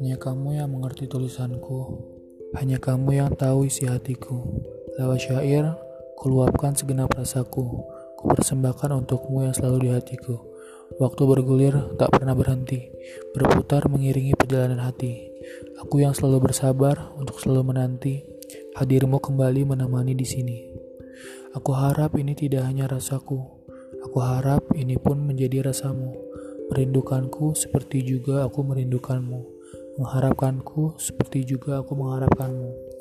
Hanya kamu yang mengerti tulisanku, hanya kamu yang tahu isi hatiku. Lewat syair, kuluapkan segenap rasaku, ku persembahkan untukmu yang selalu di hatiku. Waktu bergulir tak pernah berhenti, berputar mengiringi perjalanan hati. Aku yang selalu bersabar untuk selalu menanti hadirmu kembali menemani di sini. Aku harap ini tidak hanya rasaku, aku harap ini pun menjadi rasamu. Merindukanku seperti juga aku merindukanmu. Mengharapkanku seperti juga aku mengharapkanmu.